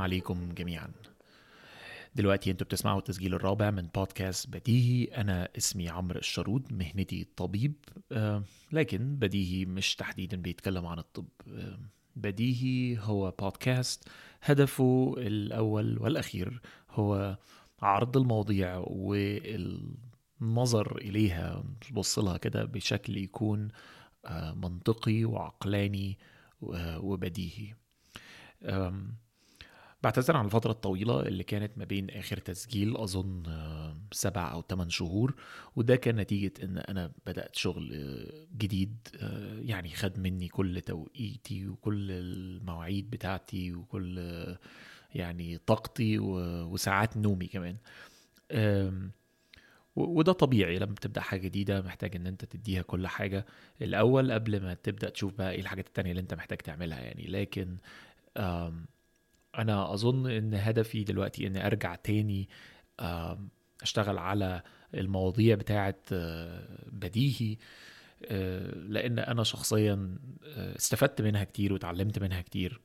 عليكم جميعا. دلوقتي أنتوا بتسمعوا التسجيل الرابع من بودكاست بديهي. أنا اسمي عمرو الشرود مهنتي طبيب آه، لكن بديهي مش تحديدا بيتكلم عن الطب. آه، بديهي هو بودكاست هدفه الأول والأخير هو عرض المواضيع والنظر إليها. نبص لها كده بشكل يكون آه، منطقي وعقلاني وبديهي. بعتذر عن الفترة الطويلة اللي كانت ما بين آخر تسجيل أظن آه، سبع أو ثمان شهور وده كان نتيجة إن أنا بدأت شغل آه، جديد آه، يعني خد مني كل توقيتي وكل المواعيد بتاعتي وكل يعني طاقتي وساعات نومي كمان. وده طبيعي لما بتبدأ حاجة جديدة محتاج إن أنت تديها كل حاجة. الأول قبل ما تبدأ تشوف بقى إيه الحاجات التانية اللي أنت محتاج تعملها يعني لكن أنا أظن إن هدفي دلوقتي إني أرجع تاني أشتغل على المواضيع بتاعه آه، بديهي آه، لأن أنا شخصيا آه، استفدت منها كتير وتعلمت منها كتير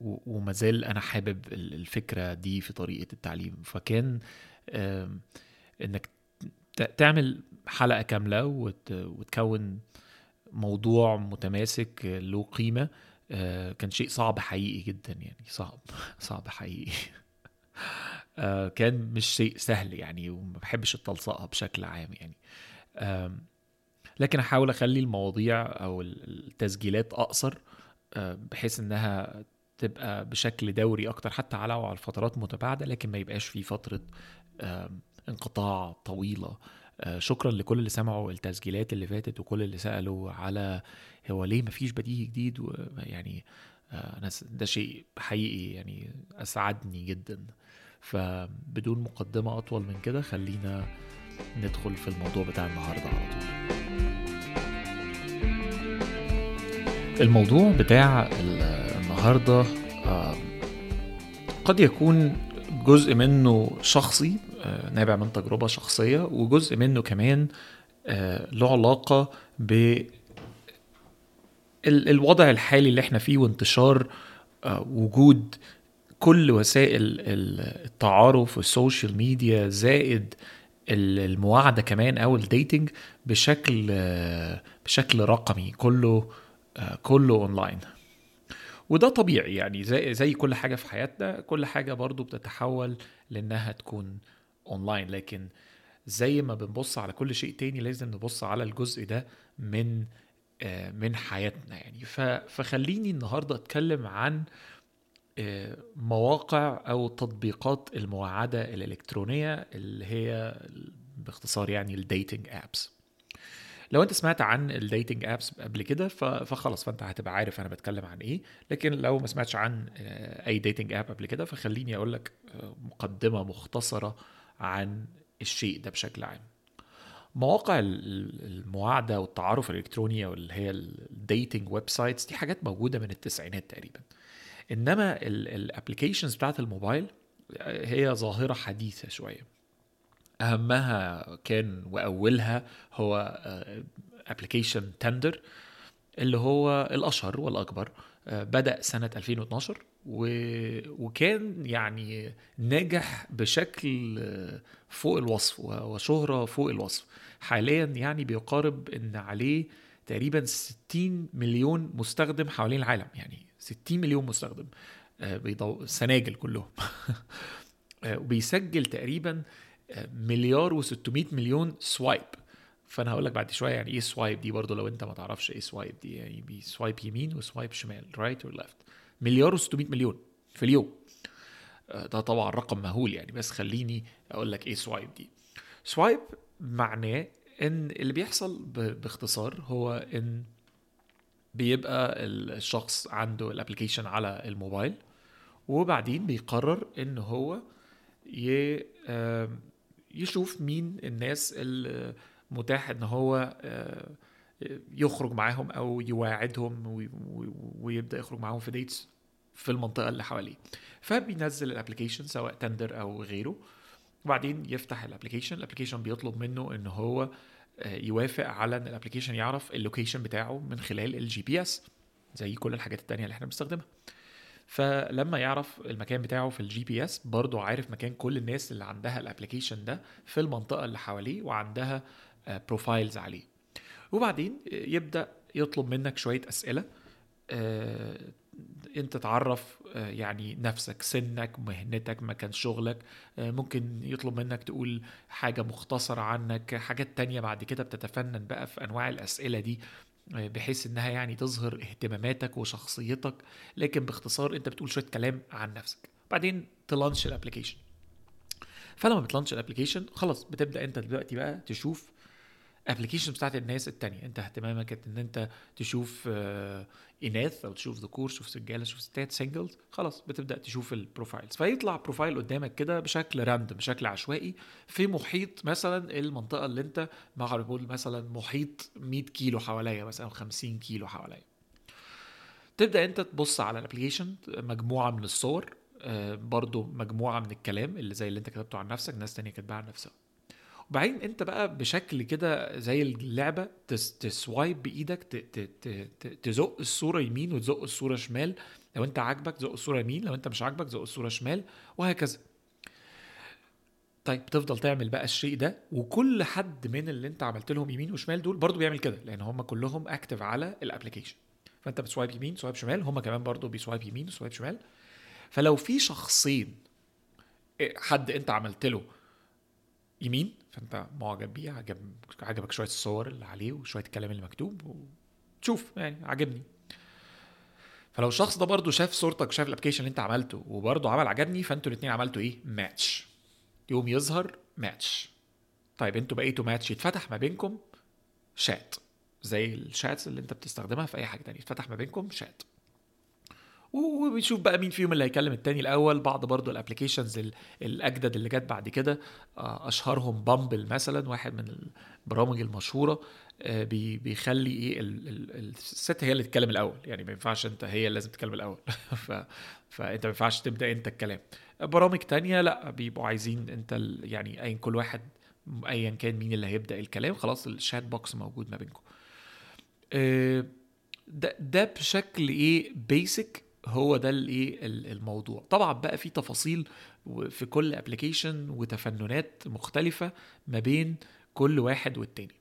وما زال أنا حابب ال- الفكرة دي في طريقة التعليم. فكان إنك تعمل حلقة كاملة وت- وتكون موضوع متماسك له قيمة كان شيء صعب حقيقي جدا يعني صعب صعب حقيقي. آه، كان مش شيء سهل يعني وما بحبش التلصقها بشكل عام يعني. لكن احاول أخلي المواضيع أو ال- التسجيلات أقصر آه، بحيث إنها تبقى بشكل دوري أكتر حتى على على فترات متباعدة لكن ما يبقاش في فترة انقطاع طويلة. آه، شكرا لكل اللي سمعوا التسجيلات اللي فاتت وكل اللي سألوا على هو ليه مفيش بديهي جديد يعني آه، أنا ده شيء حقيقي يعني أسعدني جدا. فبدون مقدمة أطول من كده خلينا ندخل في الموضوع بتاع النهارده على طول. الموضوع بتاع ال- النهارده آه، قد يكون جزء منه شخصي آه، نابع من تجربة شخصية وجزء منه كمان آه، له علاقة ب ال- الوضع الحالي اللي إحنا فيه وانتشار آه، وجود كل وسائل ال- التعارف وال social media زائد ال- المواعدة كمان أو ال dating بشكل آه، بشكل رقمي كله كله اونلاين وده طبيعي يعني زي زي كل حاجة في حياتنا كل حاجة برضو بتتحول لإنها تكون اونلاين لكن زي ما بنبص على كل شيء تاني لازم نبص على الجزء ده من آه، من حياتنا يعني. فخليني النهارده أتكلم عن آه، مواقع أو تطبيقات المواعدة الإلكترونية اللي هي باختصار يعني ال dating apps لو أنت سمعت عن ال dating apps قبل كده فخلاص فأنت هتبقى عارف أنا بتكلم عن إيه. لكن لو ما سمعتش عن آه، أي dating app قبل كده فخليني أقول لك مقدمة مختصرة عن الشيء ده بشكل عام. مواقع ال- ال- المواعده والتعارف الالكتروني أو اللي هي ال dating websites دي حاجات موجودة من التسعينات تقريبا. إنما ال applications بتاعت الموبايل آه، هي ظاهرة حديثة شوية. أهمها كان وأولها هو ابلكيشن تندر اللي هو الأشهر والأكبر آه، بدأ سنة 2012 و... وكان يعني ناجح بشكل فوق الوصف و- وشهرة فوق الوصف. حاليا يعني بيقارب إن عليه تقريبا 60 مليون مستخدم حوالين العالم. يعني 60 مليون مستخدم آه، بيضو... سناجل كلهم. آه، وبيسجل تقريبا آه، مليار و600 مليون swipe. فأنا هقول لك بعد شوية يعني إيه swipe دي برضو لو أنت ما تعرفش إيه swipe دي. يعني بي swipe يمين و swipe شمال right or left مليار و600 مليون في اليوم. آه، ده طبعا رقم مهول يعني. بس خليني أقول لك إيه swipe دي. swipe معناه إن اللي بيحصل باختصار هو إن بيبقى الشخص عنده ال application على الموبايل وبعدين بيقرر إن هو يشوف مين الناس المتاح إن هو آه، يخرج معاهم أو يواعدهم وي- وي- ويبدأ يخرج معاهم في dates في المنطقة اللي حواليه. فبينزل ال application سواء تندر أو غيره. وبعدين يفتح ال application ال application بيطلب منه إن هو آه، يوافق على إن ال application يعرف ال location بتاعه من خلال ال GPS زي كل الحاجات التانية اللي إحنا بنستخدمها. فلما يعرف المكان بتاعه في ال GPS برضه عارف مكان كل الناس اللي عندها ال application ده في المنطقة اللي حواليه وعندها profiles عليه. وبعدين يبدأ يطلب منك شوية أسئلة آه، أنت تعرف آه، يعني نفسك سنك مهنتك مكان شغلك آه، ممكن يطلب منك تقول حاجة مختصرة عنك حاجات تانية بعد كده بتتفنن بقى في أنواع الأسئلة دي بحيث إنها يعني تظهر اهتماماتك وشخصيتك لكن باختصار أنت بتقول شوية كلام عن نفسك. بعدين ت launch ال application. فلما بت launch ال application خلاص بتبدأ أنت دلوقتي بقى تشوف application بتاعت الناس التانية. انت اهتمامك إن انت تشوف آه، إناث أو تشوف ذكور تشوف رجالة تشوف ستات singles خلاص بتبدأ تشوف ال profiles فيطلع profile قدامك كده بشكل random بشكل عشوائي. في محيط مثلا المنطقة اللي انت ما بقول مثلا محيط 100 كيلو حواليا مثلا 50 كيلو حواليا. تبدأ انت تبص على الابلكيشن مجموعة من الصور آه، برضو مجموعة من الكلام اللي زي اللي انت كتبته عن نفسك ناس تانية كاتباها عن نفسها. وبعدين انت بقى بشكل كده زي اللعبة تسوايب بإيدك تزق الصورة يمين وتزق الصورة شمال. لو انت عاجبك زق الصورة يمين لو انت مش عاجبك زق الصورة شمال وهكذا. طيب تفضل تعمل بقى الشيء ده وكل حد من اللي انت عملت لهم يمين وشمال دول برضو بيعمل كده لأن هم كلهم active على ال application فانت بت swipe يمين swipe شمال هم كمان برضو بي swipe يمين و swipe شمال. فلو في شخصين إيه، حد انت عملت له يمين فأنت معجب بيه عجب عجبك شوية الصور اللي عليه وشوية الكلام اللي مكتوب وتشوف يعني عجبني. فلو الشخص ده برضه شاف صورتك وشاف ال application اللي انت عملته وبرضه عمل عجبني فأنتوا الاثنين عملتوا إيه؟ ماتش يوم يظهر ماتش طيب أنتوا بقيتوا ماتش يتفتح ما بينكم شات زي ال chats اللي انت بتستخدمها في أي حاجة تانية يتفتح ما بينكم شات وبنشوف بقى مين فيهم اللي هيكلم التاني الأول. بعض برضو ال applications الأجدد اللي جت بعد كده آه، أشهرهم Bumble مثلا واحد من البرامج المشهورة آه، بيخلي إيه الست هي اللي تتكلم الأول. يعني ما ينفعش أنت هي اللي لازم تتكلم الأول. فأنت ما ينفعش تبدأ أنت الكلام. برامج تانية لأ بيبقوا عايزين أنت يعني ايا كل واحد ايا كان مين اللي هيبدأ الكلام خلاص ال chat box موجود ما بينكم. آه، ده, ده بشكل إيه basic هو ده الايه الموضوع. طبعا بقى في تفاصيل في كل application وتفننات مختلفة ما بين كل واحد والتاني.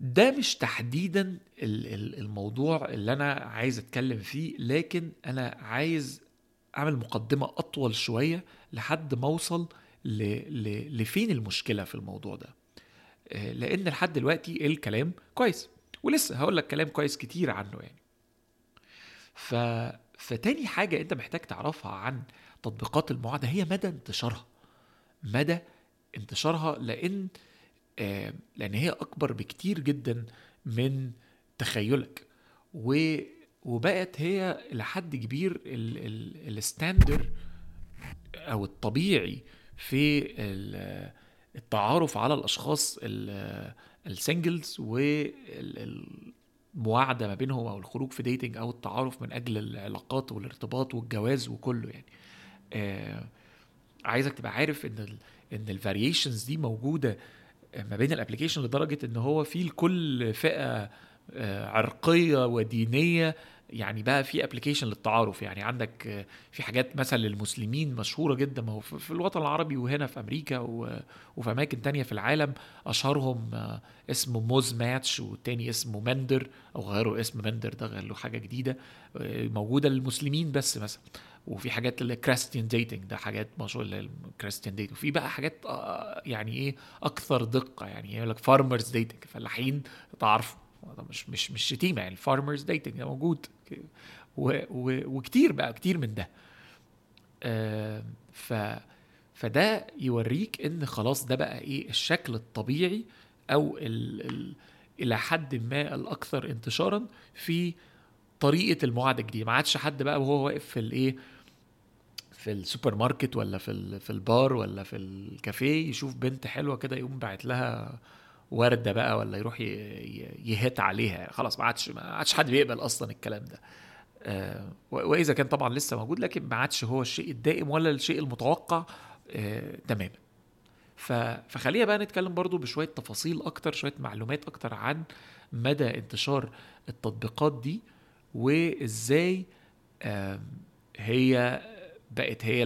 ده مش تحديدا الموضوع اللي أنا عايز أتكلم فيه لكن أنا عايز أعمل مقدمة أطول شوية لحد ما أوصل لفين المشكلة في الموضوع ده. آه، لأن لحد دلوقتي الكلام كويس. ولسه هقول لك كلام كويس كتير عنه يعني. ف... فتاني حاجة أنت محتاج تعرفها عن تطبيقات المعادة هي مدى انتشارها. مدى انتشارها لأن آه لأن هي أكبر بكتير جدا من تخيلك. و وبقت هي لحد كبير ال standard أو الطبيعي في التعارف على الأشخاص ال singles مواعده ما بينهم أو الخروج في dating أو التعارف من أجل العلاقات والارتباط والجواز وكله يعني. آه عايزك تبقى عارف إن ال إن ال variations دي موجودة ما بين ال application لدرجة إن هو في لكل فئة آه عرقية ودينية يعني بقى في application للتعارف. يعني عندك آه، في حاجات مثلا للمسلمين مشهورة جدا ما هو في الوطن العربي وهنا في أمريكا وفي أماكن تانية في العالم أشهرهم آه، اسمه Muzmatch والتاني اسمه Minder أو غيروا اسم Minder ده غير له حاجة جديدة آه، موجودة للمسلمين بس مثلا. وفي حاجات ال Christian dating ده حاجات مشهورة لل Christian dating وفي بقى حاجات يعني إيه أكثر دقة. يعني يقول لك farmers dating فلاحين تعرفوا. مش مش مش شتيمة يعني ال farmers dating موجود. و و وكتير بقى كتير من ده. آه ف فده يوريك إن خلاص ده بقى إيه الشكل الطبيعي أو ال ال إلى حد ما الأكثر انتشارا في طريقة المواعدة الجديدة. ما عادش حد بقى وهو واقف في الايه في السوبر ماركت ولا في في البار ولا في الكافيه يشوف بنت حلوة كده يقوم باعت لها وردة بقى ولا يروح يهت عليها. خلاص ما عادش ما عادش حد بيقبل أصلا الكلام ده. آه وإذا كان طبعا لسه موجود لكن ما عادش هو الشيء الدائم ولا الشيء المتوقع آه تماما. فخلينا بقى نتكلم برضو بشوية تفاصيل أكتر شوية معلومات أكتر عن مدى انتشار التطبيقات دي وإزاي هي بقت هي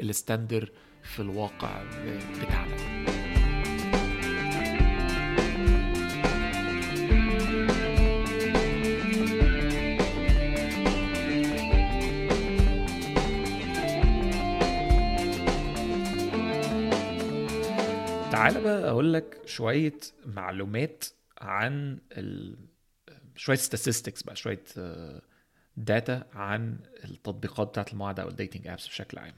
الستاندر في الواقع بتاعنا. تعالى بقى أقول لك شوية معلومات عن ال... شوية statistics بقى شوية data عن التطبيقات بتاعت المواعدة أو ال dating apps بشكل عام.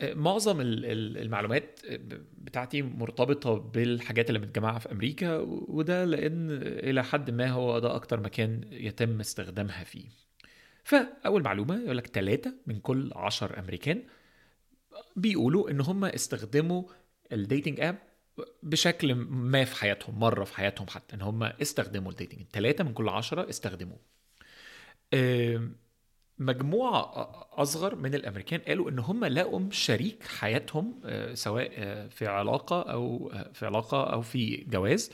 آه، معظم ال- ال- المعلومات بتاعتي مرتبطة بالحاجات اللي متجمعة في أمريكا وده لأن إلى حد ما هو ده أكتر مكان يتم استخدامها فيه. فأول معلومة يقول لك ثلاثة من كل عشر أمريكان بيقولوا إن هم استخدموا ال dating app بشكل ما في حياتهم مرة في حياتهم حتى إن هم استخدموا ال dating ثلاثة من كل عشرة استخدموه. مجموعة أصغر من الأمريكان قالوا إن هم لقوا شريك حياتهم آه، سواء آه، في علاقة أو آه، في علاقة أو في جواز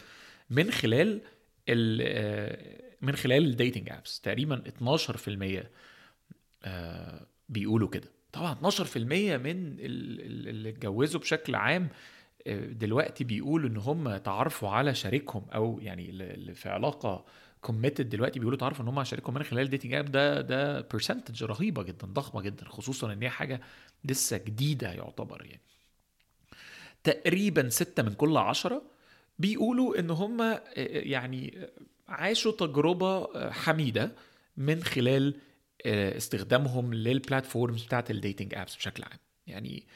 من خلال ال من خلال ال dating apps تقريبا 12% آه، بيقولوا كده. طبعا 12% من ال- ال- اللي اتجوزوا بشكل عام آه، دلوقتي بيقولوا إن هم تعرفوا على شريكهم أو يعني اللي في علاقة committed دلوقتي بيقولوا تعرفوا إن هم على شريكهم من خلال ال dating app ده ده percentage رهيبة جدا ضخمة جدا خصوصا إن هي حاجة لسه جديدة يعتبر يعني. تقريبا ستة من كل عشرة بيقولوا إن هم آه، يعني آه، عاشوا تجربة آه، حميدة من خلال استخدامهم لل platforms بتاعت ال dating apps بشكل عام. يعني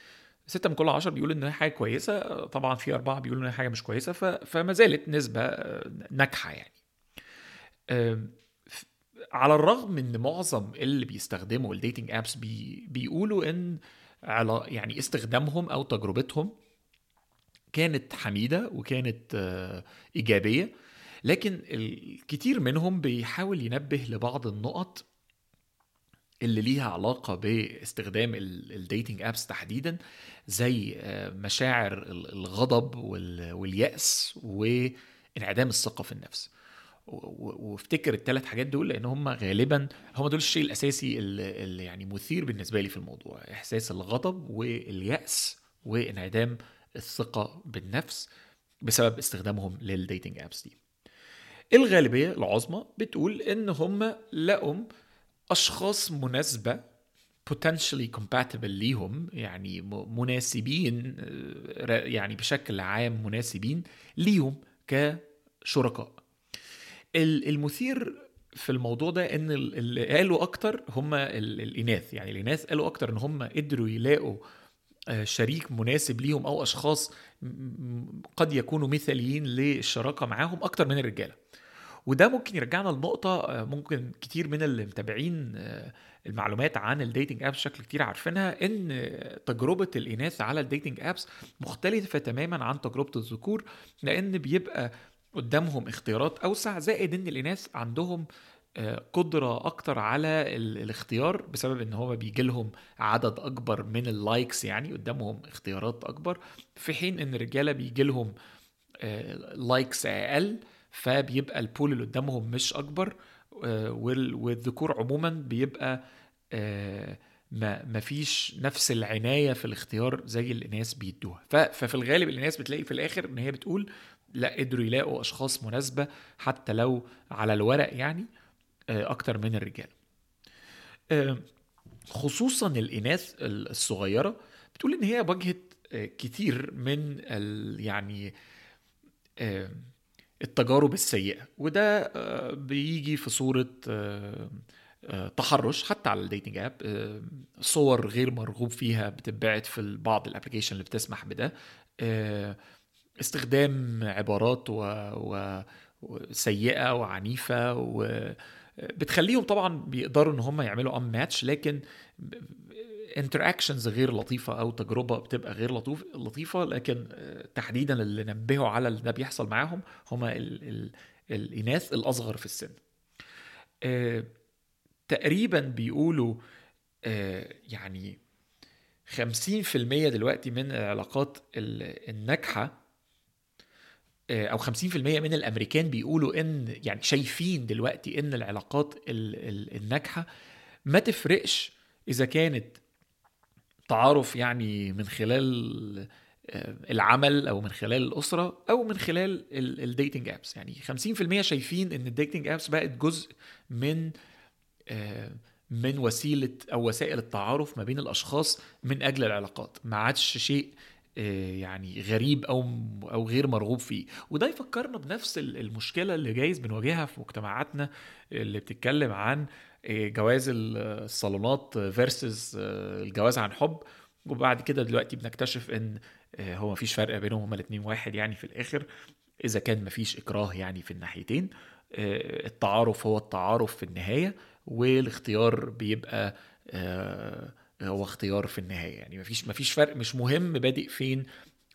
ستة من كل عشرة بيقولوا إن هي حاجة كويسة آه، طبعا في أربعة بيقولوا إن هي حاجة مش كويسة فما زالت نسبة آه، ناجحة يعني. على الرغم إن معظم اللي بيستخدموا ال dating apps بي بيقولوا إن علا يعني استخدامهم أو تجربتهم كانت حميدة وكانت آه، إيجابية لكن الكثير منهم بيحاول ينبه لبعض النقط اللي ليها علاقة باستخدام الديتنج ابس تحديدا زي آه، مشاعر ال- الغضب وال- واليأس وانعدام الثقة في النفس. وافتكر الثلاث حاجات دول لأن هم غالبا هم دول الشيء الأساسي اللي, يعني مثير بالنسبة لي في الموضوع. إحساس الغضب واليأس وانعدام الثقة بالنفس بسبب استخدامهم للديتنج ابس دي. الغالبية العظمى بتقول إن هم لقوا أشخاص مناسبة potentially compatible ليهم يعني مناسبين آه، يعني بشكل عام مناسبين ليهم كشركاء. ال- المثير في الموضوع ده إن ال- اللي قالوا أكتر هم ال- الإناث. يعني الإناث قالوا أكتر إن هم قدروا يلاقوا آه، شريك مناسب ليهم أو أشخاص قد يكونوا مثاليين للشراكة معاهم أكتر من الرجالة. وده ممكن يرجعنا لنقطة آه، ممكن كتير من اللي متابعين آه، المعلومات عن ال dating apps بشكل كتير عارفينها إن تجربة الإناث على ال dating apps مختلفة تماما عن تجربة الذكور لأن بيبقى قدامهم اختيارات أوسع زائد إن الإناث عندهم آه، قدرة أكتر على ال- الاختيار بسبب إن هو بيجي لهم عدد أكبر من ال likes يعني قدامهم اختيارات أكبر في حين إن الرجالة بيجي لهم likes أقل فبيبقى ال pool اللي قدامهم مش أكبر آه، وال- والذكور عموما بيبقى آه، ما ما فيش نفس العناية في الاختيار زي الاناث بيدوها. ففي الغالب الاناث بتلاقي في الآخر إن هي بتقول لا قدروا يلاقوا أشخاص مناسبة حتى لو على الورق يعني آه، أكتر من الرجال. خصوصا الإناث الصغيرة بتقول إن هي واجهت كتير من يعني التجارب السيئة. وده آه، بيجي في صورة آه، آه، تحرش حتى على ال dating app صور غير مرغوب فيها بتتبعت في بعض ال application اللي بتسمح بده. استخدام عبارات و... و... سيئة وعنيفة وبتخليهم طبعا بيقدروا إن هم يعملوا unmatch لكن interactions غير لطيفة أو تجربة بتبقى غير لطيف لطيفة لكن آه، تحديدا اللي نبهوا على اللي ده بيحصل معاهم هم ال... ال... الإناث الأصغر في السن. آه، تقريبا بيقولوا آه، يعني 50% دلوقتي من العلاقات ال- الناجحة أو 50% من الأمريكان بيقولوا إن يعني شايفين دلوقتي إن العلاقات الناجحة ما تفرقش إذا كانت تعارف يعني من خلال آه، العمل أو من خلال الأسرة أو من خلال ال dating apps يعني 50% شايفين إن ال dating apps بقت جزء من آه، من وسيلة أو وسائل التعارف ما بين الأشخاص من أجل العلاقات. ما عادش شيء آه، يعني غريب أو أو غير مرغوب فيه. وده يفكرنا بنفس المشكلة اللي جايز بنواجهها في مجتمعاتنا اللي بتتكلم عن جواز الصالونات فيرسز الجواز عن حب. وبعد كده دلوقتي بنكتشف إن آه، هو مفيش فرق بينهم هما الاثنين واحد يعني في الآخر. إذا كان مفيش إكراه يعني في الناحيتين آه، التعارف هو التعارف في النهاية والاختيار بيبقى آه، هو اختيار في النهاية. يعني مفيش مفيش فرق مش مهم بادئ فين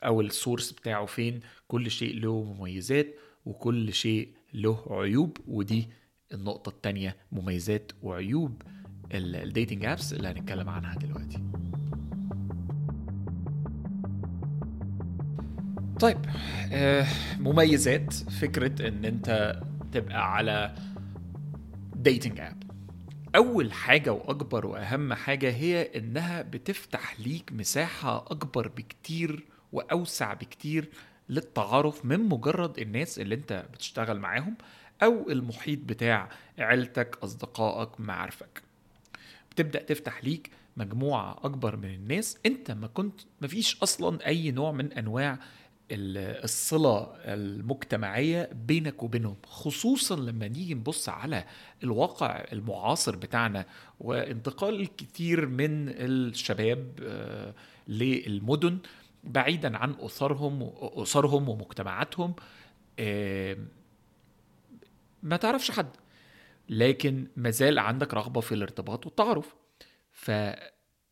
أو ال source بتاعه فين. كل شيء له مميزات وكل شيء له عيوب ودي النقطة التانية مميزات وعيوب ال dating apps اللي هنتكلم عنها دلوقتي. طيب آه مميزات فكرة إن أنت تبقى على dating app أول حاجة وأكبر وأهم حاجة هي إنها بتفتح ليك مساحة أكبر بكتير وأوسع بكتير للتعارف من مجرد الناس اللي أنت بتشتغل معاهم أو المحيط بتاع عيلتك أصدقائك معارفك. بتبدأ تفتح ليك مجموعة أكبر من الناس. أنت ما كنت ما فيش أصلا أي نوع من أنواع الصلة المجتمعية بينك وبينهم خصوصا لما نيجي نبص على الواقع المعاصر بتاعنا وانتقال الكثير من الشباب آه، للمدن بعيدا عن أسرهم أسرهم ومجتمعاتهم آه، ما تعرفش حد. لكن مازال عندك رغبة في الارتباط والتعارف. ف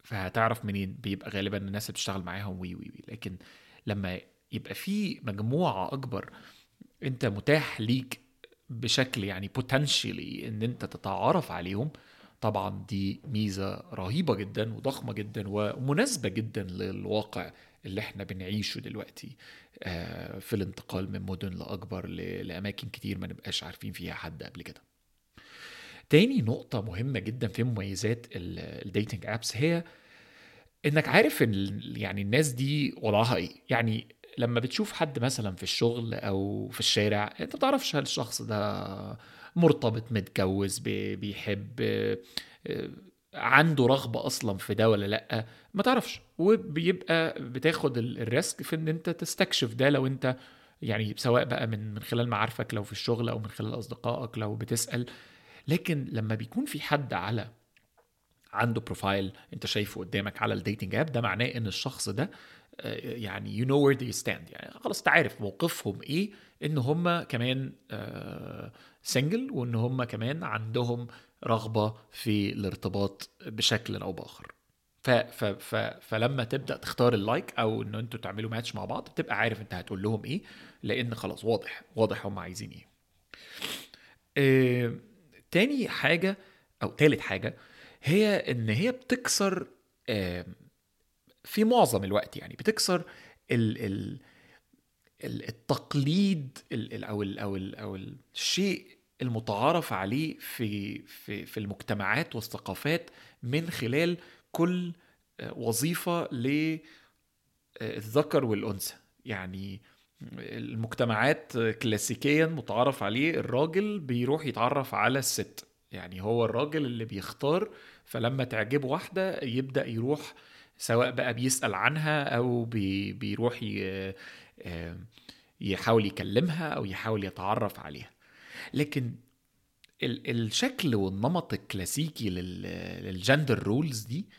فهتعرف منين؟ بيبقى غالبا الناس اللي بتشتغل معاهم وي وي وي. لكن لما يبقى في مجموعة أكبر أنت متاح ليك بشكل يعني potentially إن أنت تتعرف عليهم طبعا دي ميزة رهيبة جدا وضخمة جدا ومناسبة جدا للواقع اللي إحنا بنعيشه دلوقتي. آه، في الانتقال من مدن لأكبر لأماكن كتير ما نبقاش عارفين فيها حد قبل كده. تاني نقطة مهمة جدا في مميزات ال dating apps هي إنك عارف إن يعني الناس دي وضعها إيه. يعني لما بتشوف حد مثلا في الشغل أو في الشارع أنت ما تعرفش هل الشخص ده مرتبط متجوز بيحب آه، عنده رغبة أصلا في ده ولا لأ؟ ما تعرفش. وبيبقى بتاخد ال risk في إن أنت تستكشف ده لو أنت يعني سواء بقى من من خلال معارفك لو في الشغل أو من خلال أصدقائك لو بتسأل. لكن لما بيكون في حد على عنده profile أنت شايفه قدامك على ال dating app ده معناه إن الشخص ده يعني you know where they stand. يعني خلاص تعرف موقفهم إيه إن هم كمان single آه، وإن هم كمان عندهم رغبة في الارتباط بشكل أو بآخر. ف ف ف فلما تبدأ تختار ال like أو إن أنتوا تعملوا ماتش مع بعض بتبقى عارف أنت هتقول لهم إيه لأن خلاص واضح واضح هم عايزين إيه. آه تاني حاجة أو تالت حاجة هي إن هي بتكسر آه في معظم الوقت يعني بتكسر ال ال التقليد أو ال أو ال أو الشيء المتعارف عليه في في في المجتمعات والثقافات من خلال كل وظيفة للذكر والأنثى. يعني المجتمعات كلاسيكيا متعارف عليه الراجل بيروح يتعرف على الست. يعني هو الراجل اللي بيختار فلما تعجبه واحدة يبدأ يروح سواء بقى بيسأل عنها أو بي بيروح يحاول يكلمها أو يحاول يتعرف عليها. لكن الشكل والنمط الكلاسيكي لل gender roles دي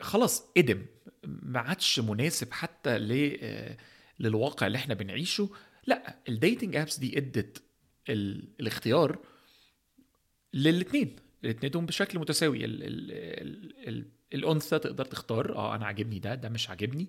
خلاص قديم ما عادش مناسب حتى للواقع اللي إحنا بنعيشه. لا ال dating apps دي إدت الاختيار للاثنين الاثنين بشكل متساوي. ال ال ال الأنثى تقدر تختار آه أنا عاجبني ده ده مش عاجبني.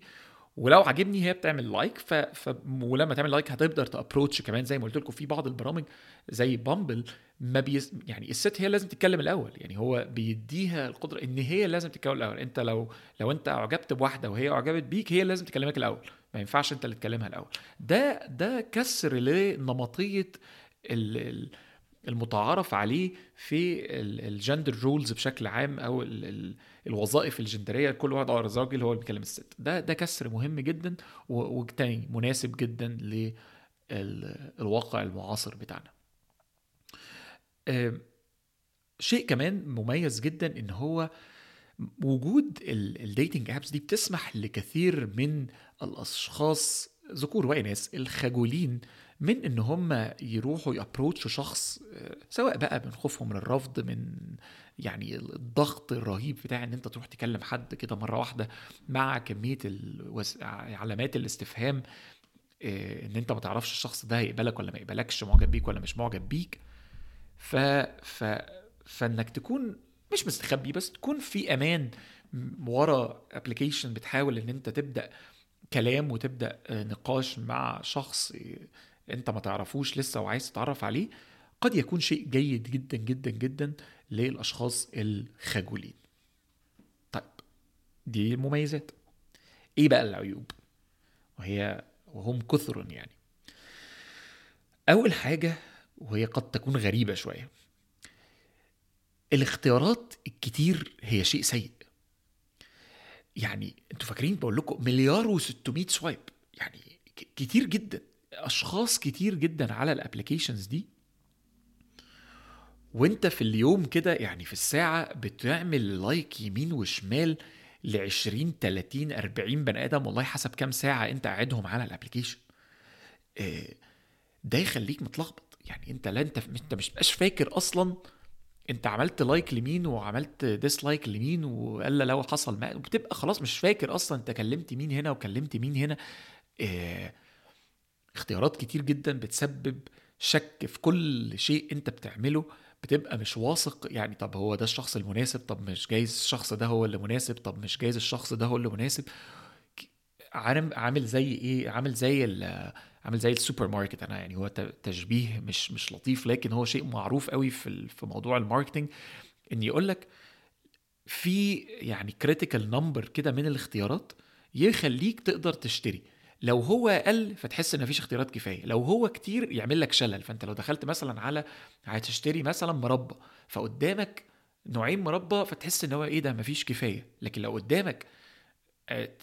ولو عجبني هي بتعمل like ف... ف... ولما تعمل like هتقدر ت approach كمان زي ما قلت لكم في بعض البرامج زي Bumble ما بيس... يعني الست هي لازم تتكلم الأول يعني هو بيديها القدرة إن هي لازم تتكلم الأول. أنت لو لو أنت أعجبت بواحدة وهي أعجبت بيك هي لازم تكلمك الأول. ما ينفعش أنت اللي تكلمها الأول. ده ده كسر لنمطية ال... ال... المتعارف عليه في ال gender roles بشكل عام أو ال ال الوظائف الجندرية كل واحد آه الراجل هو اللي بيكلم الست. ده ده كسر مهم جدا وتاني مناسب جدا للواقع المعاصر بتاعنا. شيء كمان مميز جدا إن هو وجود ال dating apps دي بتسمح لكثير من الأشخاص ذكور واناث الخجولين من إن هم يروحوا يابروتشوا شخص سواء بقى من خوفهم من الرفض من يعني الضغط الرهيب بتاع إن أنت تروح تكلم حد كده مرة واحدة مع كمية الوس... علامات الاستفهام آه، إن أنت ما تعرفش الشخص ده هيقبلك ولا ما يقبلكش معجب بيك ولا مش معجب بيك. ف ف فإنك تكون مش مستخبي بس تكون في أمان ورا ابلكيشن بتحاول إن أنت تبدأ كلام وتبدأ نقاش مع شخص انت ما تعرفوش لسه وعايز تتعرف عليه قد يكون شيء جيد جدا جدا جدا للأشخاص الخجولين. طيب دي المميزات إيه بقى العيوب؟ وهي وهم كثر يعني. أول حاجة وهي قد تكون غريبة شوية الاختيارات الكتير هي شيء سيء. يعني أنتوا فاكرين بقول لكم مليار و600 swipe. يعني كتير جدا. أشخاص كتير جدا على ال applications دي. وأنت في اليوم كده يعني في الساعة بتعمل like يمين وشمال ل 20 30 40 بني آدم والله حسب كام ساعة أنت قاعدهم على ال application آه، ده يخليك متلخبط. يعني أنت لا أنت أنت مش بقاش فاكر أصلا أنت عملت like لمين وعملت dislike لمين والا لو حصل ما بتبقى خلاص مش فاكر أصلا أنت كلمت مين هنا وكلمت مين هنا. آه اختيارات كتير جدا بتسبب شك في كل شيء أنت بتعمله بتبقى مش واثق. يعني طب هو ده الشخص المناسب؟ طب مش جايز الشخص ده هو اللي مناسب؟ طب مش جايز الشخص ده هو اللي مناسب؟ عامل عامل زي إيه؟ عامل زي عامل زي السوبر ماركت أنا يعني هو تشبيه مش مش لطيف لكن هو شيء معروف قوي في في موضوع ال marketing إن يقول لك في يعني critical number كده من الاختيارات يخليك تقدر تشتري. لو هو أقل فتحس إن مفيش اختيارات كفاية. لو هو كتير يعمل لك شلل. فأنت لو دخلت مثلا على هتشتري مثلا مربى فقدامك نوعين مربى فتحس إن هو إيه ده مفيش كفاية. لكن لو قدامك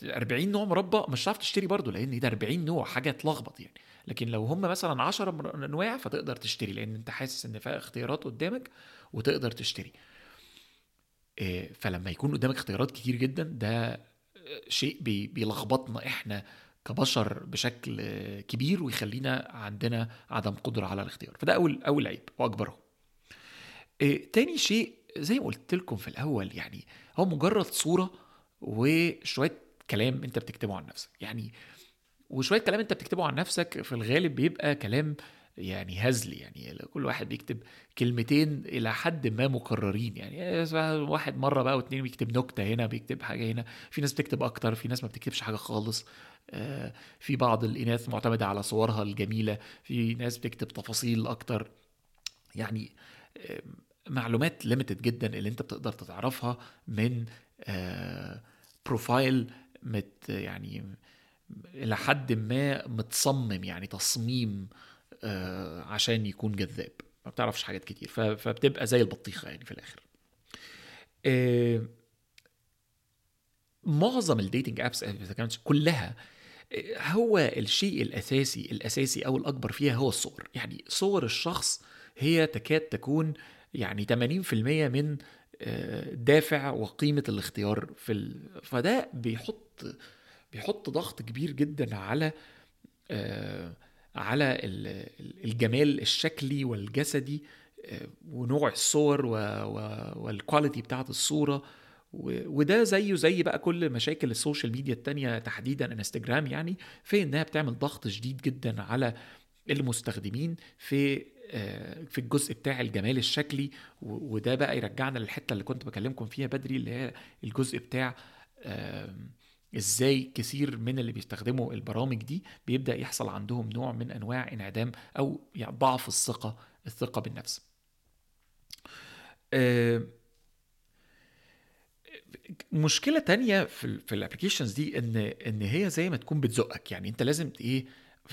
40 نوع مربى مش هتعرف تشتري برضه لأن ده 40 نوع حاجة تلخبط يعني. لكن لو هم مثلا 10 انواع فتقدر تشتري لأن أنت حاسس إن في اختيارات قدامك وتقدر تشتري. آه، فلما يكون قدامك اختيارات كتير جدا ده شيء بيلخبطنا إحنا كبشر بشكل كبير ويخلينا عندنا عدم قدرة على الاختيار. فده أول أول عيب واكبره آه، تاني شيء زي ما قلت لكم في الأول يعني هو مجرد صورة وشوية كلام أنت بتكتبه عن نفسك. يعني وشوية كلام أنت بتكتبه عن نفسك في الغالب بيبقى كلام يعني هزلي يعني كل واحد بيكتب كلمتين إلى حد ما مكررين يعني واحد مرة بقى واتنين بيكتب نكتة هنا بيكتب حاجة هنا في ناس بتكتب أكتر في ناس ما بتكتبش حاجة خالص آه، في بعض الإناث معتمدة على صورها الجميلة في ناس بتكتب تفاصيل أكتر يعني معلومات limited جدا اللي أنت بتقدر تعرفها من profile آه، مت يعني إلى حد ما متصمم يعني تصميم آه، عشان يكون جذاب. ما بتعرفش حاجات كتير فبتبقى زي البطيخة يعني في الآخر. معظم ال dating apps كانت كلها هو الشيء الأساسي الأساسي أو الأكبر فيها هو الصور. يعني صور الشخص هي تكاد تكون يعني 80% من آه، دافع وقيمة الاختيار في ال... فده بيحط بيحط ضغط كبير جدا على آه، على الجمال الشكلي والجسدي آه، ونوع الصور وال quality بتاعت الصورة. وده زيه زي بقى كل مشاكل ال social media التانية تحديدا انستجرام يعني في إنها بتعمل ضغط شديد جدا على المستخدمين في آه، في الجزء بتاع الجمال الشكلي. وده بقى يرجعنا للحتة اللي كنت بكلمكم فيها بدري اللي هي الجزء بتاع إزاي كثير من اللي بيستخدموا البرامج دي بيبدأ يحصل عندهم نوع من أنواع انعدام أو يعني ضعف الثقة الثقة بالنفس. آه، مشكلة تانية في في الابلكيشنز دي إن إن هي زي ما تكون بتزقك. يعني أنت لازم إيه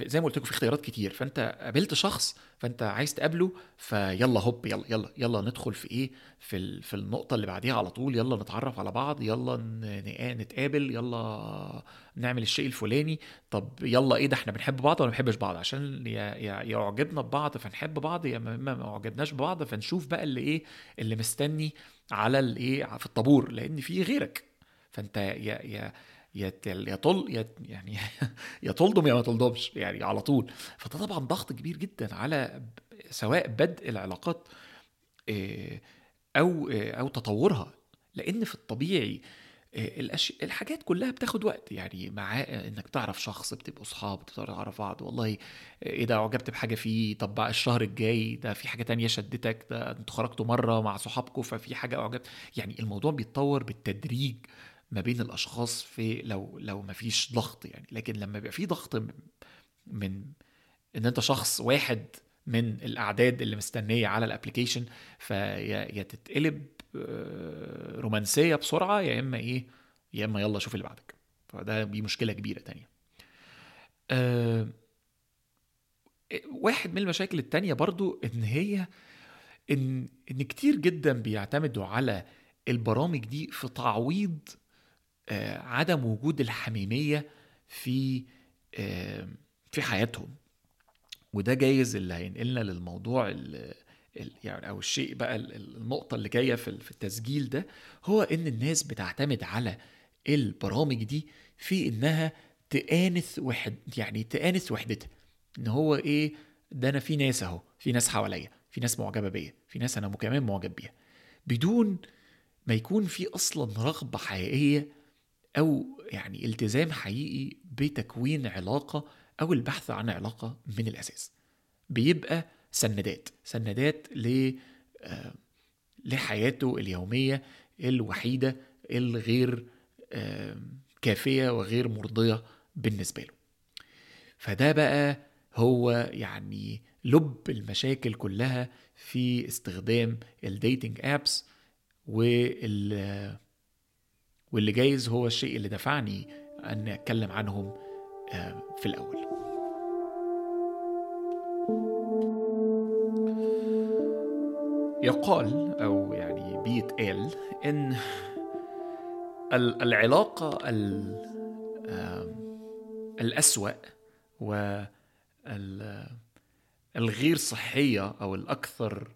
زي ما قلت لكم في اختيارات كتير. فأنت قابلت شخص فأنت عايز تقابله فيلا هوب يلا يلا يلا ندخل في إيه؟ في في النقطة اللي بعديها على طول. يلا نتعرف على بعض يلا نتقابل يلا نعمل الشيء الفلاني. طب يلا إيه ده إحنا بنحب بعض ولا ما بنحبش بعض؟ عشان يعجبنا ببعض فنحب بعض يا ما اعجبناش ببعض فنشوف بقى اللي إيه؟ اللي مستني على الايه في الطابور لأن في غيرك. فأنت يا يا يا يا طل يا يعني يا تلضم يا ما تلضمش يعني على طول. فده طبعا ضغط كبير جدا على سواء بدء العلاقات آه، أو آه، أو تطورها. لأن في الطبيعي آه، الحاجات كلها بتاخد وقت. يعني مع إنك تعرف شخص بتبقوا اصحاب تعرف بعض. والله إيه ده أعجبت بحاجة فيه. طب الشهر الجاي ده في حاجة تانية شدتك؟ ده أنتوا خرجتوا مرة مع صحابكم ففي حاجة أعجبت. يعني الموضوع بيتطور بالتدريج. ما بين الأشخاص في لو لو ما فيش ضغط يعني. لكن لما يبقى في ضغط من إن أنت شخص واحد من الأعداد اللي مستنية على الابلكيشن فيا تتقلب آه، رومانسية بسرعة يا إما إيه يا إما يلا شوف اللي بعدك. فده دي مشكلة كبيرة تانية. أه واحد من المشاكل التانية برضو إن هي إن إن كتير جدا بيعتمدوا على البرامج دي في تعويض آه، عدم وجود الحميمية في آه، في حياتهم. وده جايز اللي هينقلنا للموضوع ال يعني أو الشيء بقى النقطة اللي جاية في التسجيل ده هو إن الناس بتعتمد على البرامج دي في إنها تآنس وحد يعني تآنس وحدتها. إن هو إيه ده أنا في ناس أهو في ناس حواليا في ناس معجبة بيا في ناس أنا كمان معجب بيها. بدون ما يكون في أصلا رغبة حقيقية أو يعني التزام حقيقي بتكوين علاقة أو البحث عن علاقة من الأساس. بيبقى سندات سندات ل آه، لحياته اليومية الوحيدة الغير آه، كافية وغير مرضية بالنسبة له. فده بقى هو يعني لب المشاكل كلها في استخدام الديتنج ابس وال واللي جايز هو الشيء اللي دفعني أن أتكلم عنهم آه، في الأول. يقال أو يعني بيتقال إن العلاقة الأسوأ والغير صحية أو الأكثر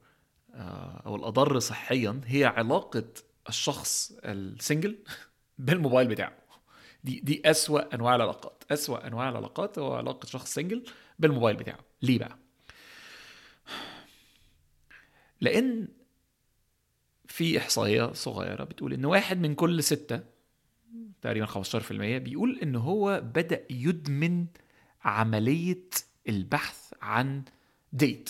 آه، أو الأضر صحيا هي علاقة الشخص ال single بالموبايل بتاعه. دي دي أسوأ أنواع العلاقات. أسوأ أنواع العلاقات هو علاقة شخص single بالموبايل بتاعه. ليه بقى؟ لأن في إحصائية صغيرة بتقول إن واحد من كل ستة تقريبا 15% بيقول إن هو بدأ يدمن عملية البحث عن ديت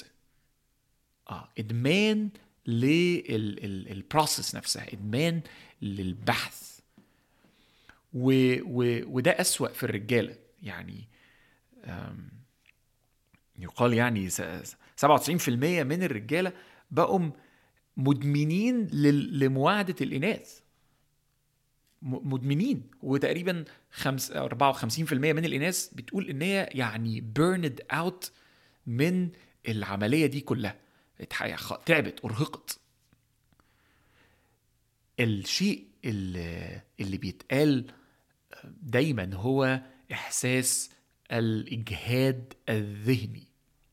آه إدمان للبروسيس نفسها إدمان للبحث. و و وده أسوأ في الرجالة. يعني يقال يعني 97% من الرجالة بقوا مدمنين لمواعدة الإناث. مدمنين. وتقريبا 54% من الإناث بتقول إن هي يعني burned out من العملية دي كلها. تعبت أرهقت. الشيء اللي, اللي بيتقال دايما هو إحساس الإجهاد الذهني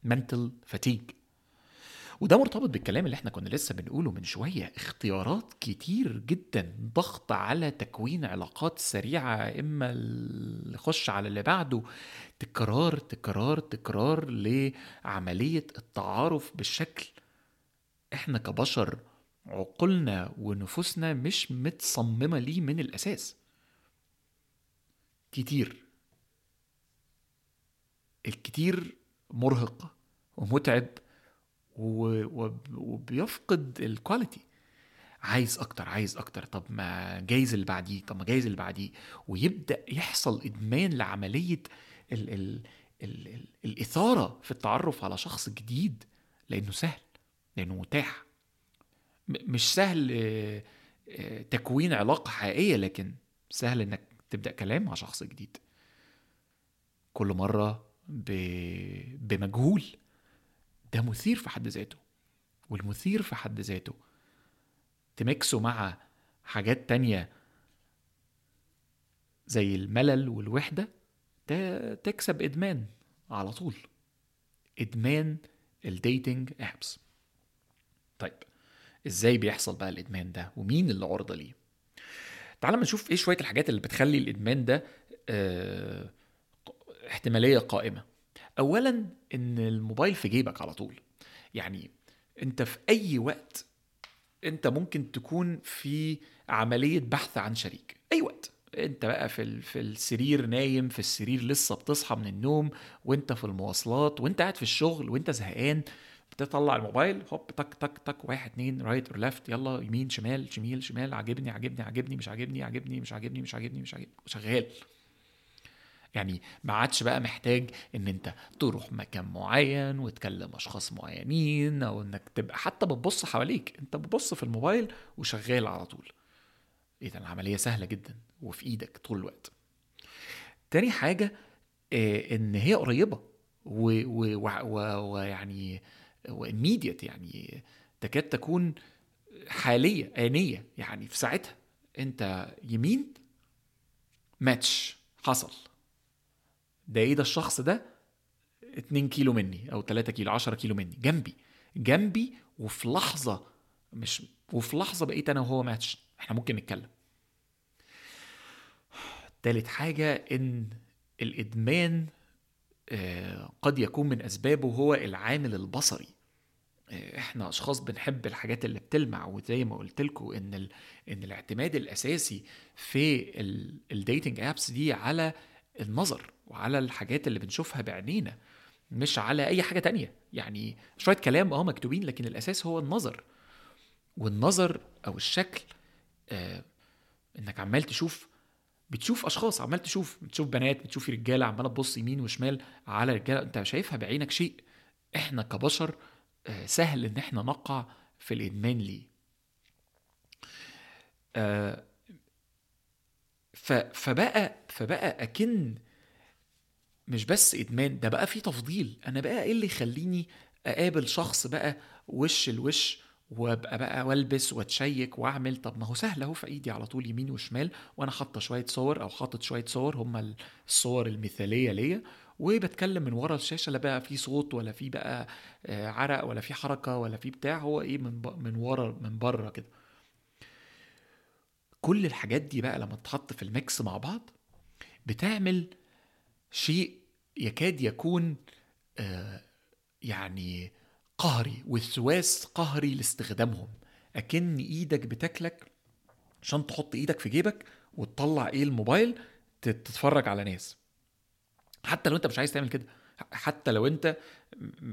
mental fatigue. وده مرتبط بالكلام اللي إحنا كنا لسه بنقوله من شوية اختيارات كتير جدا ضغط على تكوين علاقات سريعة إما نخش على اللي بعده. تكرار تكرار تكرار لعملية التعارف بالشكل. إحنا كبشر عقولنا ونفوسنا مش متصممة ليه من الأساس. كتير. الكتير مرهق ومتعب وبيفقد الكواليتي عايز أكتر عايز أكتر. طب ما جايز اللي بعديه طب ما جايز اللي بعديه. ويبدأ يحصل إدمان لعملية ال ال ال ال الإثارة في التعرف على شخص جديد لأنه سهل لأنه متاح. مش سهل آه، آه، تكوين علاقة حقيقية لكن سهل إنك تبدأ كلام مع شخص جديد. كل مرة بمجهول. ده مثير في حد ذاته والمثير في حد ذاته تمكسه مع حاجات تانية زي الملل والوحدة تكسب إدمان على طول إدمان الديتنج أبس طيب إزاي بيحصل بقى الإدمان ده؟ ومين اللي عرضة ليه؟ تعال ما نشوف إيه شوية الحاجات اللي بتخلي الإدمان ده آه احتمالية قائمة. أولا إن الموبايل في جيبك على طول. يعني أنت في أي وقت أنت ممكن تكون في عملية بحث عن شريك. أي وقت. أنت بقى في في السرير نايم في السرير لسه بتصحى من النوم وأنت في المواصلات وأنت قاعد في الشغل وأنت زهقان بتطلع الموبايل هوب تك تك تك واحد اتنين right or left يلا يمين شمال شمال شمال عاجبني عاجبني عاجبني مش عاجبني عاجبني مش عاجبني مش عاجبني مش عاجبني شغال. يعني ما عادش بقى محتاج إن أنت تروح مكان معين وتكلم أشخاص معينين أو إنك تبقى حتى بتبص حواليك أنت بتبص في الموبايل وشغال على طول. إذا العملية سهلة جدا وفي إيدك طول الوقت. تاني حاجة آه، إن هي قريبة ويعني وإميديت يعني تكاد تكون حالية آنية يعني في ساعتها. أنت يمين ماتش حصل. ده إيه ده الشخص ده 2 كيلو مني أو 3 كيلو 10 كيلو مني جنبي جنبي وفي لحظة مش وفي لحظة بقيت أنا وهو ماتش إحنا ممكن نتكلم تالت حاجة إن الإدمان آه، قد يكون من أسبابه هو العامل البصري آه، إحنا أشخاص بنحب الحاجات اللي بتلمع وزي ما قلت لكم إن. إن الاعتماد الأساسي في الديتنج ابس دي على النظر وعلى الحاجات اللي بنشوفها بعينينا مش على أي حاجة تانية. يعني شوية كلام آه مكتوبين لكن الأساس هو النظر. والنظر أو الشكل آه إنك عمال تشوف بتشوف أشخاص عمال تشوف بتشوف بنات بتشوف رجالة عمالة تبص يمين وشمال على رجالة. أنت شايفها بعينك شيء. إحنا كبشر آه سهل إن إحنا نقع في الإدمان ليه. آه فبقى فبقى أكن مش بس إدمان ده بقى في تفضيل. أنا بقى إيه اللي يخليني أقابل شخص بقى وش الوش وأبقى بقى والبس واتشيك وأعمل؟ طب ما هو سهل أهو في إيدي على طول يمين وشمال وأنا حاطة شوية صور أو حاطط شوية صور هم الصور المثالية ليا وبتكلم من ورا الشاشة لا بقى في صوت ولا في بقى آه، عرق ولا في حركة ولا في بتاع هو إيه من من ورا من بره كده. كل الحاجات دي بقى لما تتحط في ال mix مع بعض بتعمل شيء يكاد يكون آه يعني قهري وسواس قهري لاستخدامهم. أكن إيدك بتاكلك عشان تحط إيدك في جيبك وتطلع إيه الموبايل تتفرج على ناس. حتى لو أنت مش عايز تعمل كده حتى لو انت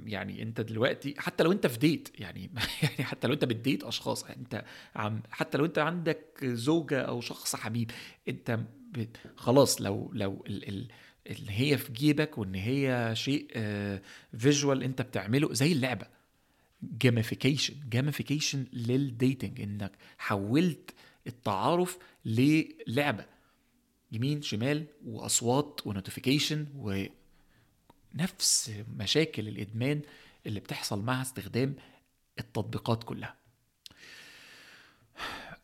يعني انت دلوقتي حتى لو انت في ديت يعني يعني حتى لو انت بتديت أشخاص انت عم حتى لو انت عندك زوجة أو شخص حبيب انت خلاص لو لو ال ال إن هي في جيبك وإن هي شيء visual آه، انت بتعمله زي اللعبة. gamification gamification لل dating إنك حولت التعارف للعبة. يمين شمال وأصوات و notification ونفس مشاكل الإدمان اللي بتحصل مع استخدام التطبيقات كلها.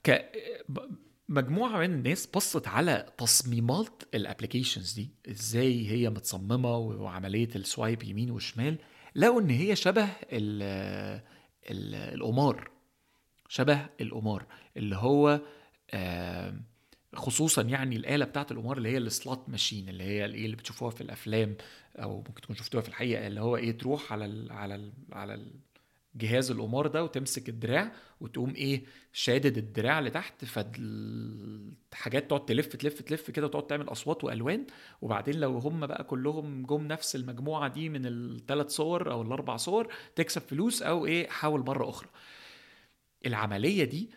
ك مجموعة من الناس بصت على تصميمات ال applications دي إزاي هي متصممة وعملية ال swipe يمين وشمال لقوا إن هي شبه ال ال القمار شبه القمار اللي هو خصوصا يعني الآلة بتاعت القمار اللي هي ال slot machine اللي هي الايه اللي بتشوفوها في الأفلام أو ممكن تكون شفتوها في الحقيقة اللي هو إيه تروح على ال على ال على ال جهاز القمار ده وتمسك الدراع وتقوم إيه شادد الدراع لتحت فالحاجات تقعد تلف تلف تلف كده وتقعد تعمل أصوات وألوان. وبعدين لو هم بقى كلهم جم نفس المجموعة دي من الثلاث صور أو الأربع صور تكسب فلوس أو إيه حاول مرة أخرى. العملية دي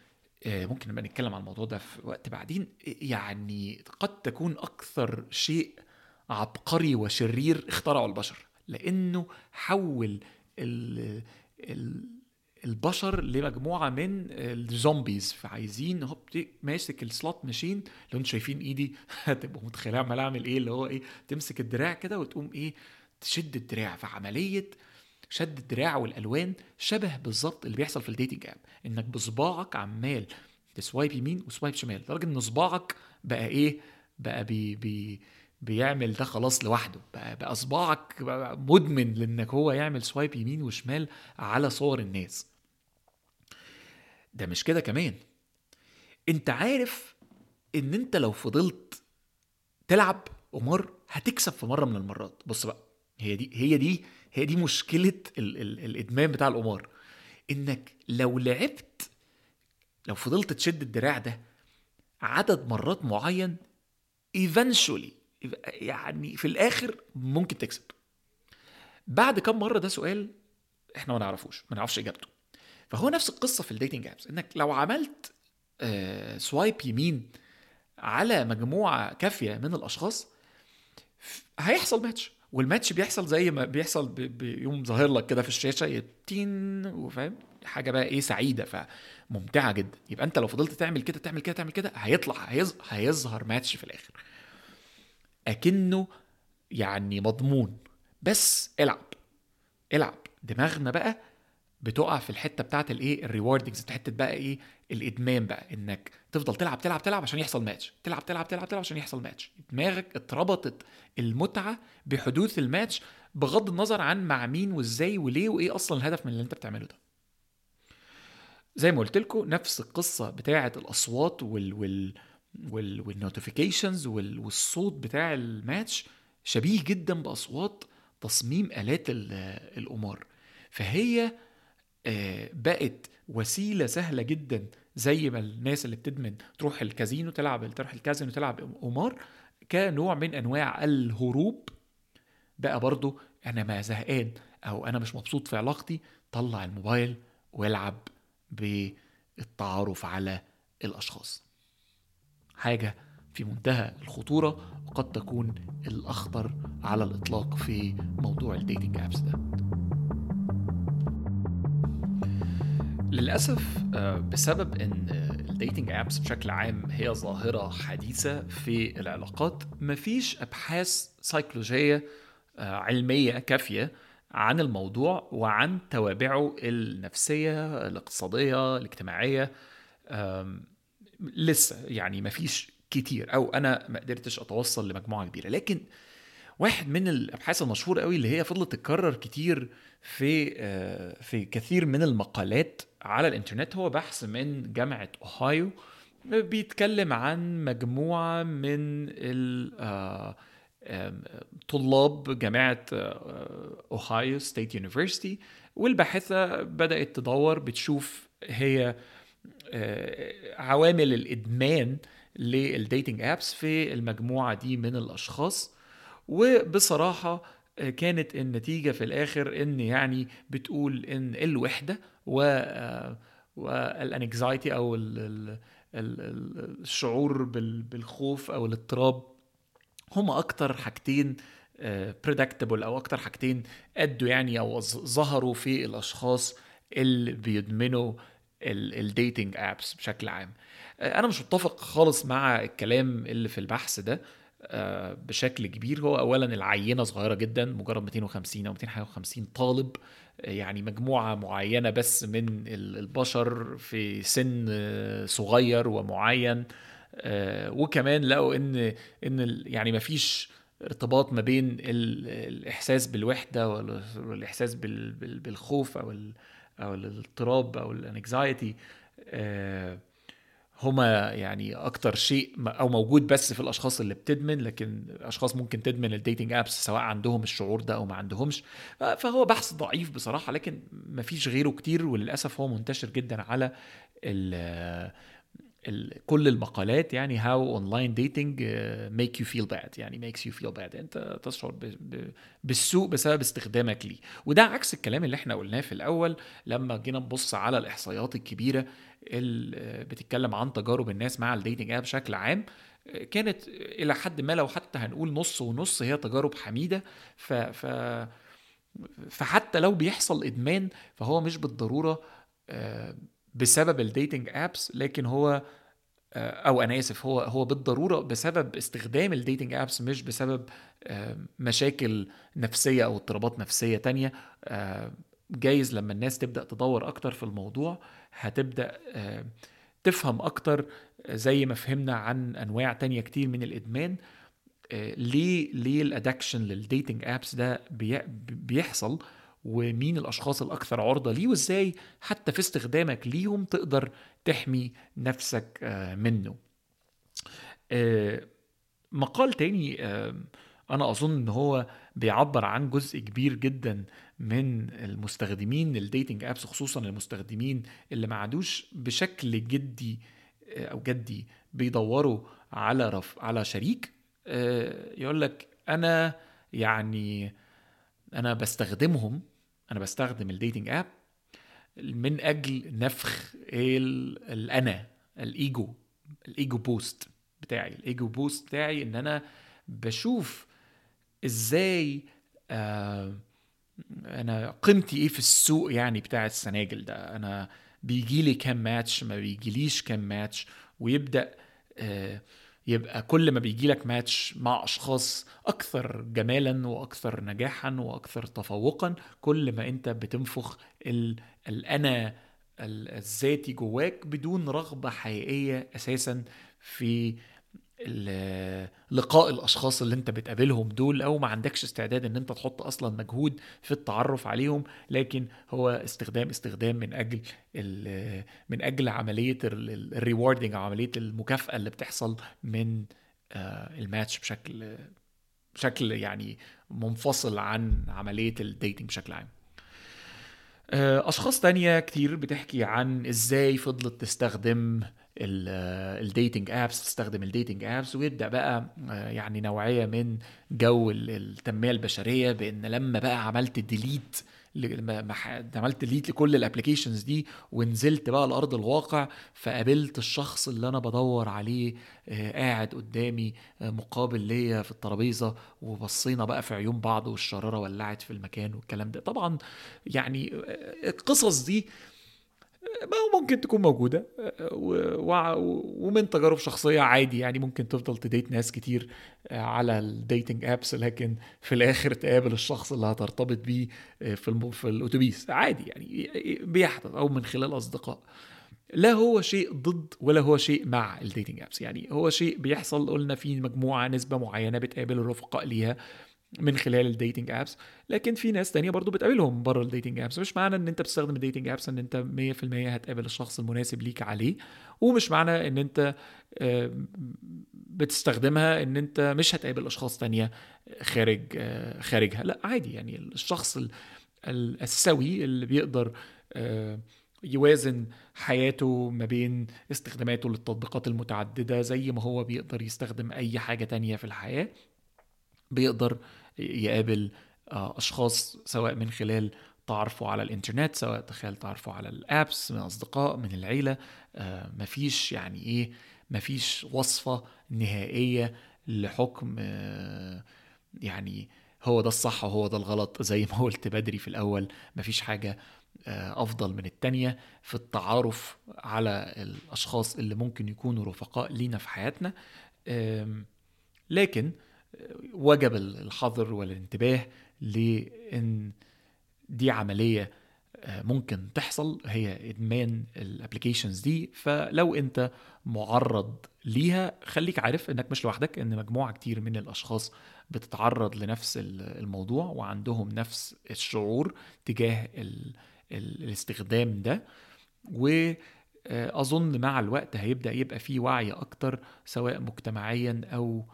ممكن نبقى نتكلم عن الموضوع ده في وقت بعدين. يعني قد تكون أكثر شيء عبقري وشرير اخترعه البشر لأنه حول ال ال البشر لمجموعة من ال zombies فعايزين هوب ماسك ال slot machine لو أنتوا شايفين ايدي هتبقوا متخيلين عمال أعمل إيه اللي هو إيه تمسك الدراع كده وتقوم إيه تشد الدراع. فعملية شد الدراع والألوان شبه بالظبط اللي بيحصل في ال dating app إنك بصباعك عمال ت swipe يمين و swipe شمال لدرجة إن صباعك بقى إيه؟ بقى بي بي بيعمل ده خلاص لوحده. بقى, بقى صباعك بقى مدمن لإنك هو يعمل سوايب يمين وشمال على صور الناس. ده مش كده كمان. أنت عارف إن أنت لو فضلت تلعب قمار هتكسب في مرة من المرات. بص بقى هي دي هي دي هي دي مشكلة ال ال الإدمان بتاع القمار. إنك لو لعبت لو فضلت تشد الدراع ده عدد مرات معين eventually يعني في الآخر ممكن تكسب. بعد كم مرة ده سؤال إحنا ما نعرفوش ما نعرفش إجابته. فهو نفس القصة في ال dating apps إنك لو عملت آه swipe يمين على مجموعة كافية من الأشخاص هيحصل match وال match بيحصل زي ما بيحصل بيقوم ظاهر لك كده في الشاشة it's a وفاهم؟ حاجة بقى إيه سعيدة فممتعة جدا. يبقى أنت لو فضلت تعمل كده تعمل كده تعمل كده هيطلع هيظهر ماتش في الآخر. أكنه يعني مضمون. بس العب العب. دماغنا بقى بتقع في الحتة بتاعت الإيه الريواردنجز حتة بقى إيه الإدمان بقى إنك تفضل تلعب تلعب تلعب عشان يحصل ماتش تلعب تلعب تلعب تلعب عشان يحصل ماتش دماغك اتربطت المتعة بحدوث الماتش بغض النظر عن مع مين وإزاي وليه وإيه أصلا الهدف من اللي أنت بتعمله ده. زي ما قلت لكم نفس القصة بتاعه الأصوات وال وال وال وال notifications وال والصوت بتاع الماتش شبيه جدا بأصوات تصميم آلات القمار. فهي بقت وسيلة سهلة جدا زي ما الناس اللي بتدمن تروح الكازينو تلعب تروح الكازينو تلعب قمار كنوع من أنواع الهروب. بقى برضو أنا ما زهقان أو أنا مش مبسوط في علاقتي طلع الموبايل والعب بالتعارف على الأشخاص. حاجة في منتهى الخطورة وقد تكون الأخطر على الإطلاق في موضوع الديتنج ابس ده. للأسف آه، بسبب إن ال dating apps بشكل عام هي ظاهرة حديثة في العلاقات مفيش أبحاث سيكولوجيه آه، علمية كافية عن الموضوع وعن توابعه النفسية الاقتصادية الاجتماعية. لسه يعني مفيش كتير أو أنا ما قدرتش أتوصل لمجموعة كبيرة. لكن واحد من الأبحاث المشهورة قوي اللي هي فضلت تتكرر كتير في آه، في كثير من المقالات على الإنترنت هو بحث من جامعة أوهايو بيتكلم عن مجموعة من آه، طلاب جامعة آه، أوهايو state university والباحثة بدأت تدور بتشوف هي عوامل الإدمان لل dating apps في المجموعة دي من الأشخاص. وبصراحة آه، كانت النتيجة في الآخر إن يعني بتقول إن الوحدة و آه، وال anxiety أو الشعور بالخوف أو الاضطراب هما أكتر حاجتين predictable آه، أو أكتر حاجتين أدوا يعني أو ظهروا في الأشخاص اللي بيدمنوا ال dating apps بشكل عام. أنا مش متفق خالص مع الكلام اللي في البحث ده. بشكل كبير. هو اولا العينة صغيرة جدا مجرد 250 أو 250 طالب آه، يعني مجموعة معينة بس من البشر في سن آه، صغير ومعين. وكمان لقوا إن إن يعني ما فيش ارتباط ما بين الإحساس بالوحدة والإحساس بالخوف أو أو الاضطراب أو ال anxiety هما يعني أكتر شيء أو موجود بس في الأشخاص اللي بتدمن لكن أشخاص ممكن تدمن ال dating apps سواء عندهم الشعور ده أو ما عندهمش. فهو بحث ضعيف بصراحة لكن ما فيش غيره كتير وللأسف هو منتشر جدا على كل المقالات يعني how online dating make you feel bad يعني makes you feel bad انت تشعر بالسوء بسبب استخدامك ليه. وده عكس الكلام اللي إحنا قلناه في الأول. لما جينا نبص على الإحصائيات الكبيرة اللي بتتكلم عن تجارب الناس مع ال dating app بشكل عام كانت إلى حد ما لو حتى هنقول نص ونص هي تجارب حميدة. ف, ف فحتى لو بيحصل إدمان فهو مش بالضرورة آه، بسبب ال dating apps لكن هو آه، أو أنا آسف هو هو بالضرورة بسبب استخدام ال dating apps مش بسبب آه، مشاكل نفسية أو اضطرابات نفسية تانية. جايز لما الناس تبدأ تدور أكتر في الموضوع هتبدأ تفهم أكتر زي ما فهمنا عن أنواع تانية كتير من الإدمان. ليه ليه ال addiction لل dating apps ده بيحصل؟ ومين الأشخاص الأكثر عرضة ليه وإزاي حتى في استخدامك ليهم تقدر تحمي نفسك آه، منه. آه، مقال تاني آه، أنا أظن إن هو بيعبر عن جزء كبير جدا من المستخدمين لل dating apps خصوصا المستخدمين اللي ما عادوش بشكل جدي أو جدي بيدوروا على رف على شريك. يقول لك أنا يعني أنا بستخدمهم أنا بستخدم ال dating app من أجل نفخ الأنا ال ego ال ego boost بتاعي. ال ego boost بتاعي إن أنا بشوف إزاي آه أنا قيمتي إيه في السوق يعني بتاع ال singles ده. أنا بيجي لي كام ماتش ما بيجيليش كام ماتش ويبدأ آه يبقى كل ما بيجي لك ماتش مع أشخاص أكثر جمالا وأكثر نجاحا وأكثر تفوقا كل ما أنت بتنفخ الأنا الذاتي جواك بدون رغبة حقيقية أساسا في لقاء الأشخاص اللي أنت بتقابلهم دول أو ما عندكش استعداد إن أنت تحط أصلا مجهود في التعرف عليهم لكن هو استخدام استخدام من أجل من أجل عملية ال rewarding أو عملية المكافأة اللي بتحصل من آه، الماتش بشكل بشكل يعني منفصل عن عملية ال dating بشكل عام. آه، أشخاص تانية كتير بتحكي عن إزاي فضلت تستخدم ال dating apps تستخدم ال dating apps ويبدأ بقى آه، يعني نوعية من جو التنمية البشرية بإن لما بقى عملت delete عملت delete لكل ال applications دي ونزلت بقى لأرض الواقع فقابلت الشخص اللي أنا بدور عليه آه، قاعد قدامي آه، مقابل ليا في الترابيزة وبصينا بقى في عيون بعض والشرارة ولعت في المكان والكلام ده. طبعا يعني القصص دي ما ممكن تكون موجودة ومن تجارب شخصية عادي يعني ممكن تفضل ت date ناس كتير على ال dating apps لكن في الآخر تقابل الشخص اللي هترتبط بيه في في الأتوبيس. عادي يعني بيحدث أو من خلال أصدقاء. لا هو شيء ضد ولا هو شيء مع ال dating apps يعني هو شيء بيحصل قلنا في مجموعة نسبة معينة بتقابل الرفقاء ليها. من خلال ال dating apps لكن في ناس تانية برضو بتقابلهم بره ال dating apps مش معنى إن أنت بتستخدم ال dating apps إن أنت 100% هتقابل الشخص المناسب ليك عليه ومش معنى إن أنت آه، بتستخدمها إن أنت مش هتقابل أشخاص تانية خارج آه، خارجها. لا عادي يعني الشخص السوي اللي بيقدر آه، يوازن حياته ما بين استخداماته للتطبيقات المتعددة زي ما هو بيقدر يستخدم أي حاجة تانية في الحياة بيقدر يقابل آه، أشخاص سواء من خلال تعرفه على الإنترنت سواء تخيل تعرفه على الأبس من أصدقاء من العيلة آه، مفيش يعني إيه مفيش وصفة نهائية لحكم آه، يعني هو ده الصح وهو ده الغلط زي ما قلت بدري في الأول مفيش حاجة أفضل من التانية في التعارف على الأشخاص اللي ممكن يكونوا رفقاء لينا في حياتنا. لكن وجب الحظر والانتباه لإن دي عملية آه، ممكن تحصل. هي إدمان الابلكيشنز دي. فلو أنت معرض ليها خليك عارف إنك مش لوحدك إن مجموعة كتير من الأشخاص بتتعرض لنفس الموضوع وعندهم نفس الشعور تجاه ال ال الاستخدام ده. واظن مع الوقت هيبدأ يبقى في وعي أكتر سواء مجتمعيا أو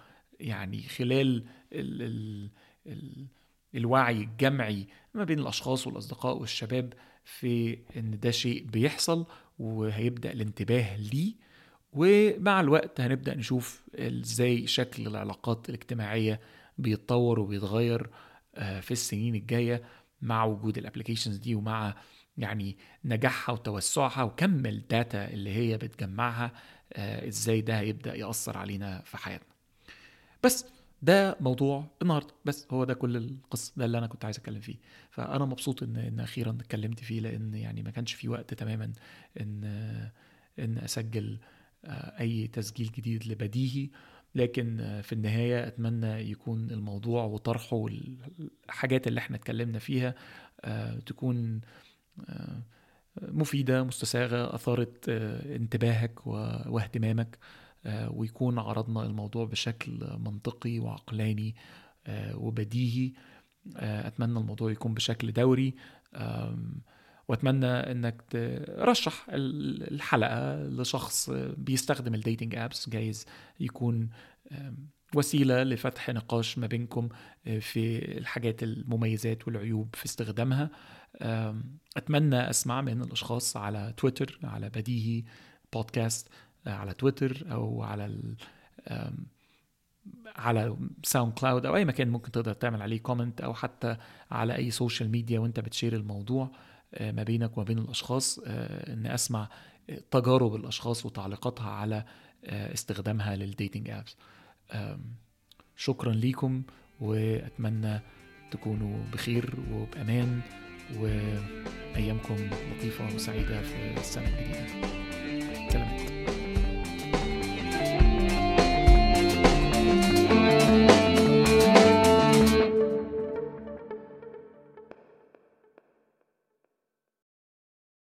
يعني خلال ال ال ال الوعي الجمعي ما بين الأشخاص والأصدقاء والشباب في إن ده شيء بيحصل وهيبدأ الانتباه ليه. ومع الوقت هنبدأ نشوف إزاي شكل العلاقات الاجتماعية بيتطور وبيتغير آه، في السنين الجاية مع وجود ال applications دي ومع يعني نجاحها وتوسعها وكم ال data اللي هي بتجمعها آه، إزاي ده هيبدأ يأثر علينا في حياتنا. بس ده موضوع النهارده. بس هو ده كل القصة ده اللي أنا كنت عايز أتكلم فيه. فأنا مبسوط إن إن أخيرا اتكلمت فيه لأن يعني ما كانش في وقت تماما إن إن أسجل آه، أي تسجيل جديد لبديهي. لكن آه، في النهاية أتمنى يكون الموضوع وطرحه والحاجات اللي إحنا اتكلمنا فيها آه، تكون مفيدة مستساغة أثارت انتباهك واهتمامك. ويكون عرضنا الموضوع بشكل منطقي وعقلاني وبديهي. أتمنى الموضوع يكون بشكل دوري. وأتمنى إنك ترشح الحلقة لشخص بيستخدم الديتنج ابس جايز يكون وسيلة لفتح نقاش ما بينكم آه، في الحاجات المميزات والعيوب في استخدامها. أتمنى أسمع من الأشخاص على تويتر على بديهي بودكاست آه، على تويتر أو على على ساوند كلاود أو أي مكان ممكن تقدر تعمل عليه comment أو حتى على أي social media وأنت بت share الموضوع آه، ما بينك وما بين الأشخاص. آه، ان أسمع تجارب الأشخاص وتعليقاتها على آه، استخدامها لل dating apps شكرا ليكم وأتمنى تكونوا بخير وبأمان وأيامكم لطيفة وسعيدة في السنة الجديدة.